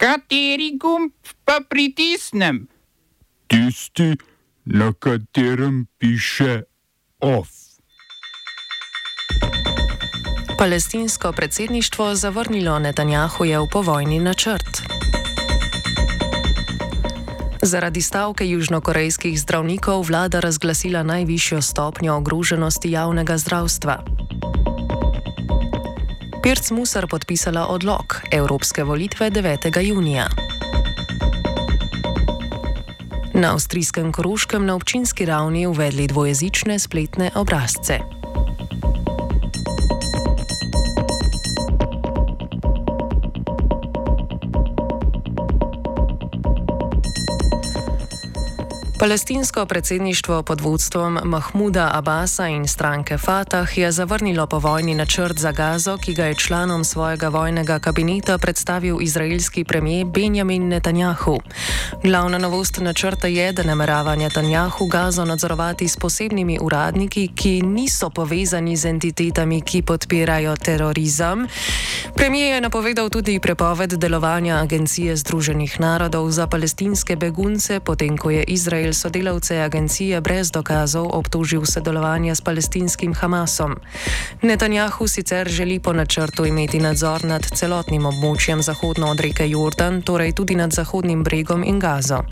Kateri gumb pa pritisnem? Tisti, na katerem piše OF. Palestinsko predsedništvo zavrnilo Netanjahujev povojni načrt. Zaradi stavke južnokorejskih zdravnikov vlada razglasila najvišjo stopnjo ogroženosti javnega zdravstva. Pirc Musar podpisala odlog Evropske volitve 9. junija. Na avstrijskem Koroškem na občinski ravni uvedli dvojezične spletne obrazce. Palestinsko predsedništvo pod vodstvom Mahmuda Abasa in stranke Fatah je zavrnilo povojni načrt za gazo, ki ga je članom svojega vojnega kabineta predstavil izraelski premijer Benjamin Netanjahu. Glavna novost načrta je, da namerava Netanjahu gazo nadzorovati s posebnimi uradniki, ki niso povezani z entitetami, ki podpirajo terorizem. Premijer je napovedal tudi prepoved delovanja Agencije Združenih narodov za palestinske begunce, potem ko je Izrael Izrael sodelavce agencije brez dokazov obtožil sodelovanja s palestinskim Hamasom. Netanjahu sicer želi po načrtu imeti nadzor nad celotnim območjem zahodno od reke Jordan, torej tudi nad Zahodnim bregom in Gazo.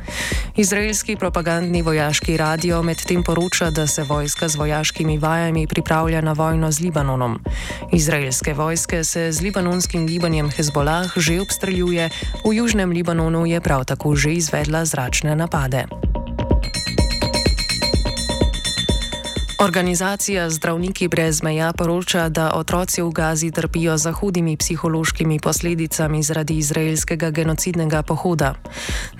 Izraelski propagandni vojaški radio medtem poroča, da se vojska z vojaškimi vajami pripravlja na vojno z Libanonom. Izraelske vojske se z libanonskim gibanjem Hezbollah že obstreljuje, v južnem Libanonu je prav tako že izvedla zračne napade. Organizacija Zdravniki brez meja poroča, da otroci v Gazi trpijo za hudimi psihološkimi posledicami zaradi izraelskega genocidnega pohoda.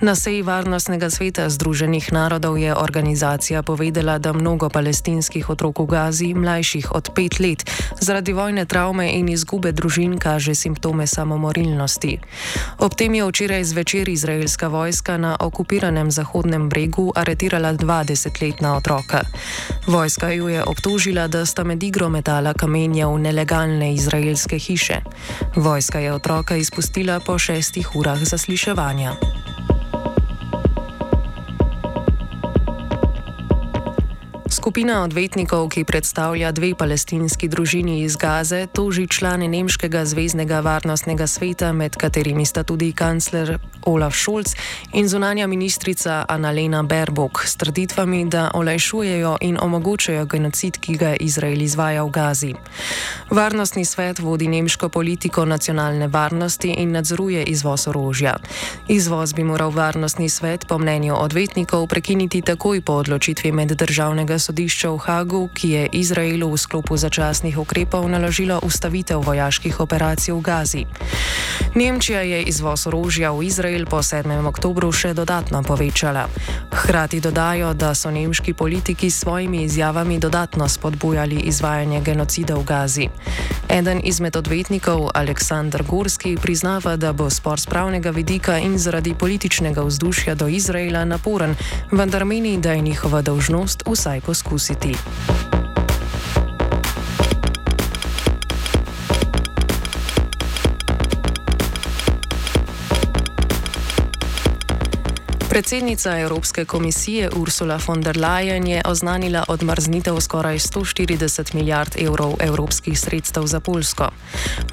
Na seji Varnostnega sveta Združenih narodov je organizacija povedala, da mnogo palestinskih otrok v Gazi, mlajših od pet let, zaradi vojne travme in izgube družin kaže simptome samomorilnosti. Ob tem je včeraj zvečer izraelska vojska na okupiranem Zahodnem bregu aretirala dva desetletna otroka. Vojska ju je obtožila, da sta med igro metala kamenje v nelegalne izraelske hiše. Vojska je otroka izpustila po šestih urah zasliševanja. Skupina odvetnikov, ki predstavlja dve palestinski družini iz Gaze, toži člane Nemškega zvezdnega varnostnega sveta, med katerimi sta tudi kancler Olaf Scholz in zunanja ministrica Annalena Baerbock, s trditvami, da olajšujejo in omogočajo genocid, ki ga Izrael izvaja v Gazi. Varnostni svet vodi nemško politiko nacionalne varnosti in nadzoruje izvoz orožja. Izvoz bi moral varnostni svet, po mnenju odvetnikov, prekiniti takoj po odločitvi meddržavnega sodišča sodišče v Hagu, ki je Izraelu v sklopu začasnih ukrepov naložilo ustavitev vojaških operacij v Gazi. Nemčija je izvoz orožja v Izrael po 7. oktobru še dodatno povečala. Hkrati dodajo, da so nemški politiki s svojimi izjavami dodatno spodbujali izvajanje genocida v Gazi. Eden izmed odvetnikov, Aleksandr Gorski, priznava, da bo spor z pravnega vidika in zaradi političnega vzdušja do Izraela naporen, vendar meni, da je njihova dolžnost vsaj poskusiti Predsednica Evropske komisije Ursula von der Leyen je oznanila odmrznitev skoraj 140 milijard evrov evropskih sredstev za Polsko.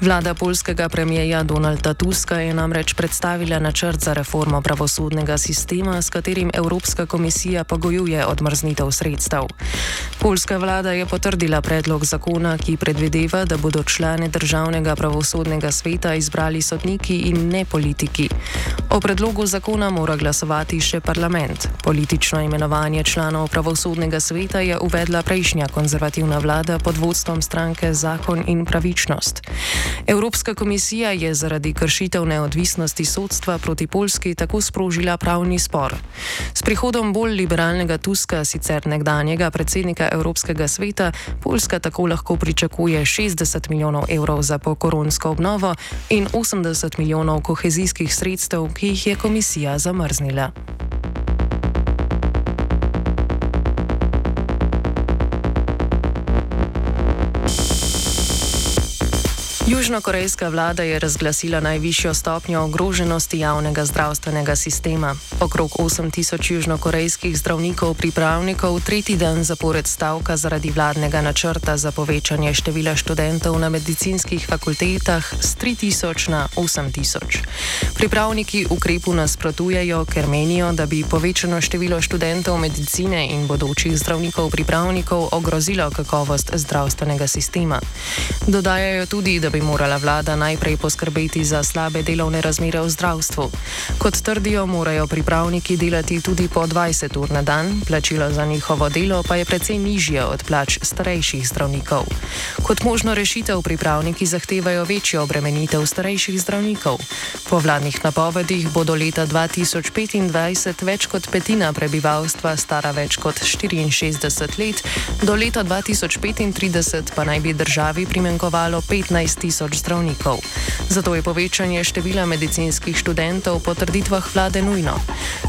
Vlada polskega premijeja Donalda Tuska je namreč predstavila načrt za reformo pravosodnega sistema, s katerim Evropska komisija pogojuje odmrznitev sredstev. Polska vlada je potrdila predlog zakona, ki predvideva, da bodo člane državnega pravosodnega sveta izbrali sodniki in ne politiki. O predlogu zakona mora glasovati še parlament. Politično imenovanje članov pravosodnega sveta je uvedla prejšnja konzervativna vlada pod vodstvom stranke Zakon in pravičnost. Evropska komisija je zaradi kršitev neodvisnosti sodstva proti Polski tako sprožila pravni spor. S prihodom bolj liberalnega Tuska, sicer nekdanjega predsednika Evropskega sveta, Poljska tako lahko pričakuje 60 milijonov evrov za pokoronsko obnovo in 80 milijonov kohezijskih sredstev, ki jih je komisija zamrznila. Južnokorejska vlada je razglasila najvišjo stopnjo ogroženosti javnega zdravstvenega sistema. Okrog 8000 južnokorejskih zdravnikov pripravnikov tretji dan zapored stavka zaradi vladnega načrta za povečanje števila študentov na medicinskih fakultetah z 3000 na 8000. Pripravniki ukrepu nasprotujejo, ker menijo, da bi povečano število študentov medicine in bodočih zdravnikov pripravnikov ogrozilo kakovost zdravstvenega sistema. Dodajajo tudi, da bi morala vlada najprej poskrbeti za slabe delovne razmere v zdravstvu. Kot trdijo, morajo pripravniki delati tudi po 20 ur na dan, plačilo za njihovo delo pa je precej nižje od plač starejših zdravnikov. Kot možno rešitev pripravniki zahtevajo večjo obremenitev starejših zdravnikov. Po vladnih napovedih bo do leta 2025 več kot petina prebivalstva stara več kot 64 let, do leta 2035 pa naj bi državi primankovalo 15 tisoč zdravnikov. Zato je povečanje števila medicinskih študentov po trditvah vlade nujno.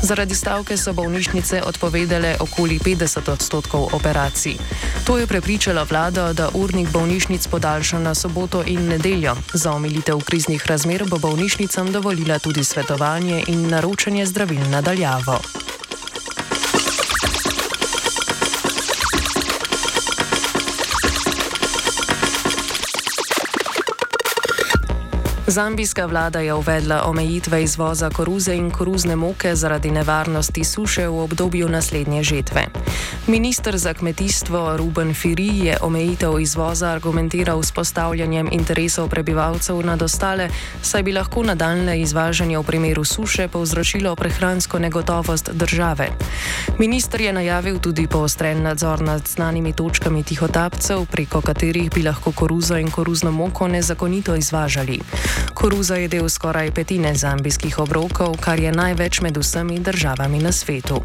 Zaradi stavke so bolnišnice odpovedale okoli 50 odstotkov operacij. To je prepričalo vlado, da urnik bolnišnic podaljša na soboto in nedeljo. Za omilitev kriznih razmer bo bolnišnicam dovolila tudi svetovanje in naročanje zdravil nadaljavo. Zambijska vlada je uvedla omejitve izvoza koruze in koruzne moke zaradi nevarnosti suše v obdobju naslednje žetve. Ministr za kmetijstvo Ruben Firi je omejitev izvoza argumentiral s postavljanjem interesov prebivalcev nad ostale, saj bi lahko nadaljne izvažanje v primeru suše povzročilo prehransko negotovost države. Ministr je najavil tudi poostren nadzor nad znanimi točkami tihotapcev, preko katerih bi lahko koruzo in koruzno moko nezakonito izvažali. Koruza je del skoraj petine zambijskih obrokov, kar je največ med vsemi državami na svetu.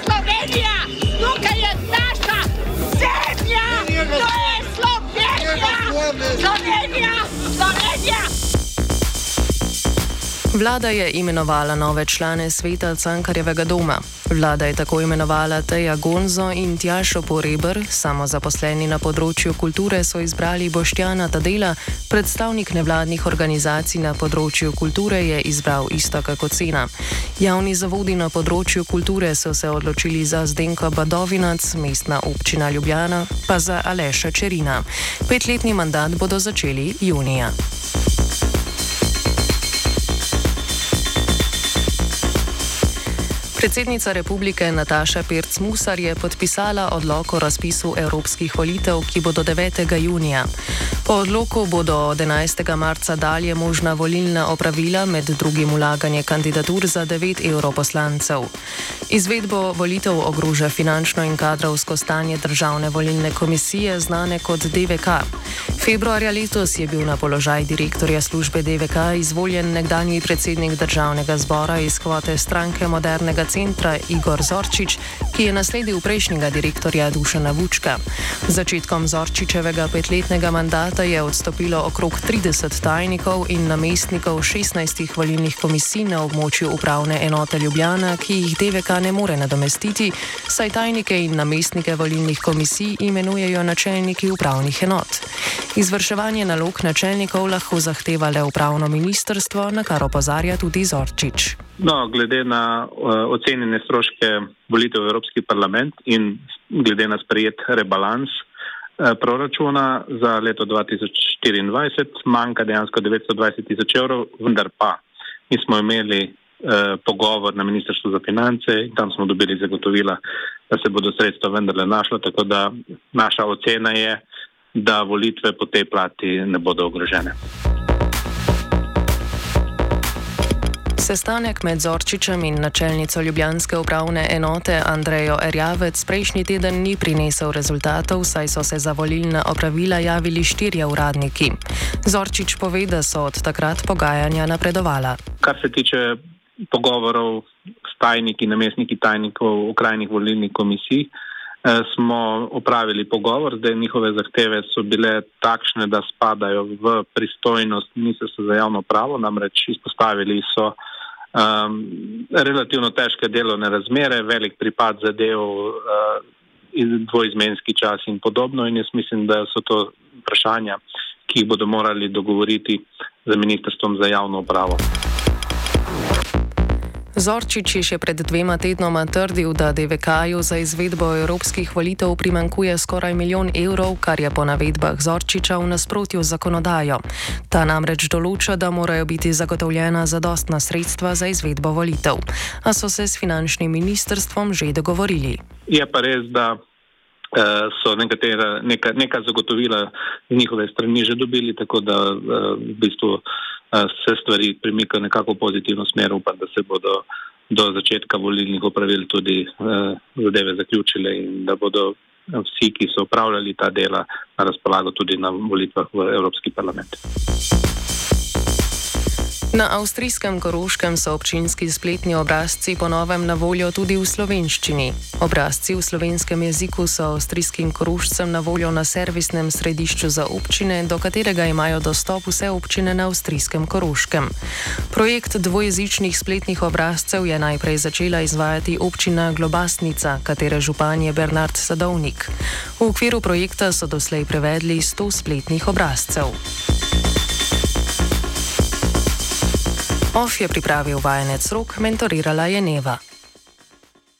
To Słowenia! Słowenia! Vlada je imenovala nove člane sveta Cankarjevega doma. Vlada je tako imenovala Teja Gonzo in Tjašo Poreber, samozaposleni na področju kulture so izbrali Boštjana Tadela, predstavnik nevladnih organizacij na področju kulture je izbral isto kako cena. Javni zavodi na področju kulture so se odločili za Zdenko Badovinac, mestna občina Ljubljana, pa za Aleša Čerina. Petletni mandat bodo začeli junija. Predsednica republike Nataša Pirc-Musar je podpisala odlok o razpisu evropskih volitev, ki bodo 9. junija. Po odloku bodo od 11. marca dalje možna volilna opravila, med drugim ulaganje kandidatur za 9 europoslancev. Izvedbo volitev ogroža finančno in kadrovsko stanje državne volilne komisije, znane kot DVK. Februarja letos je bil na položaj direktorja službe DVK izvoljen nekdanji predsednik državnega zbora iz kvote stranke modernega centra Igor Zorčič, ki je nasledil prejšnjega direktorja Dušana Vučka. Z začetkom Zorčičevega petletnega mandata je odstopilo okrog 30 tajnikov in namestnikov 16 volilnih komisij na območju upravne enote Ljubljana, ki jih DVK ne more nadomestiti, saj tajnike in namestnike volilnih komisij imenujejo načelniki upravnih enot. Izvrševanje nalog načelnikov lahko zahteva le upravno ministrstvo, na kar opozarja tudi Zorčič. No, glede na uh, ocenjene stroške volitev v Evropski parlament in glede na sprejet rebalans uh, proračuna za leto 2024 manjka dejansko 920 tisoč evrov, vendar pa mi smo imeli uh, pogovor na Ministrstvu za finance in tam smo dobili zagotovila, da se bodo sredstva vendarle našla, tako da naša ocena je, da volitve po tej plati ne bodo ogrožene. Sestanek med Zorčičem in načelnico Ljubljanske upravne enote Andrejo Erjavec prejšnji teden ni prinesel rezultatov, saj so se za volilna opravila javili štirje uradniki. Zorčič pove, da so od takrat pogajanja napredovala. Kar se tiče pogovorov s tajniki, namestniki tajnikov okrajnih volilnih komisij, smo opravili pogovor, zdaj njihove zahteve so bile takšne, da spadajo v pristojnost Ministrstva za javno pravo, namreč izpostavili so um, relativno težke delovne razmere, velik pripad zadev, uh, dvoizmenski čas in podobno in jaz mislim, da so to vprašanja, ki jih bodo morali dogovoriti z Ministrstvom za javno upravo. Zorčič je še pred dvema tednoma trdil, da DVK-ju za izvedbo evropskih volitev primankuje skoraj milijon evrov, kar je po navedbah Zorčiča v nasprotju z zakonodajo. Ta namreč določa, da morajo biti zagotovljena zadostna sredstva za izvedbo volitev. A so se s finančnim ministrstvom že dogovorili. Je pa res, da so nekatera, neka, neka zagotovila z njihove strani že dobili, tako da uh, v bistvu se stvari premikajo nekako v pozitivno smer, upam, da se bodo do začetka volilnih opravil tudi zadeve zaključile in da bodo vsi, ki so upravljali ta dela, na razpolago tudi na volitvah v Evropski parlament. Na avstrijskem Koroškem so občinski spletni obrazci ponovem na voljo tudi v slovenščini. Obrazci v slovenskem jeziku so avstrijskim korošcem na voljo na servisnem središču za občine, do katerega imajo dostop vse občine na avstrijskem Koroškem. Projekt dvojezičnih spletnih obrazcev je najprej začela izvajati občina Globasnica, katere župan je Bernard Sadovnik. V okviru projekta so doslej prevedli 100 spletnih obrazcev. OF je pripravil vajenec rok, mentorirala je Neva.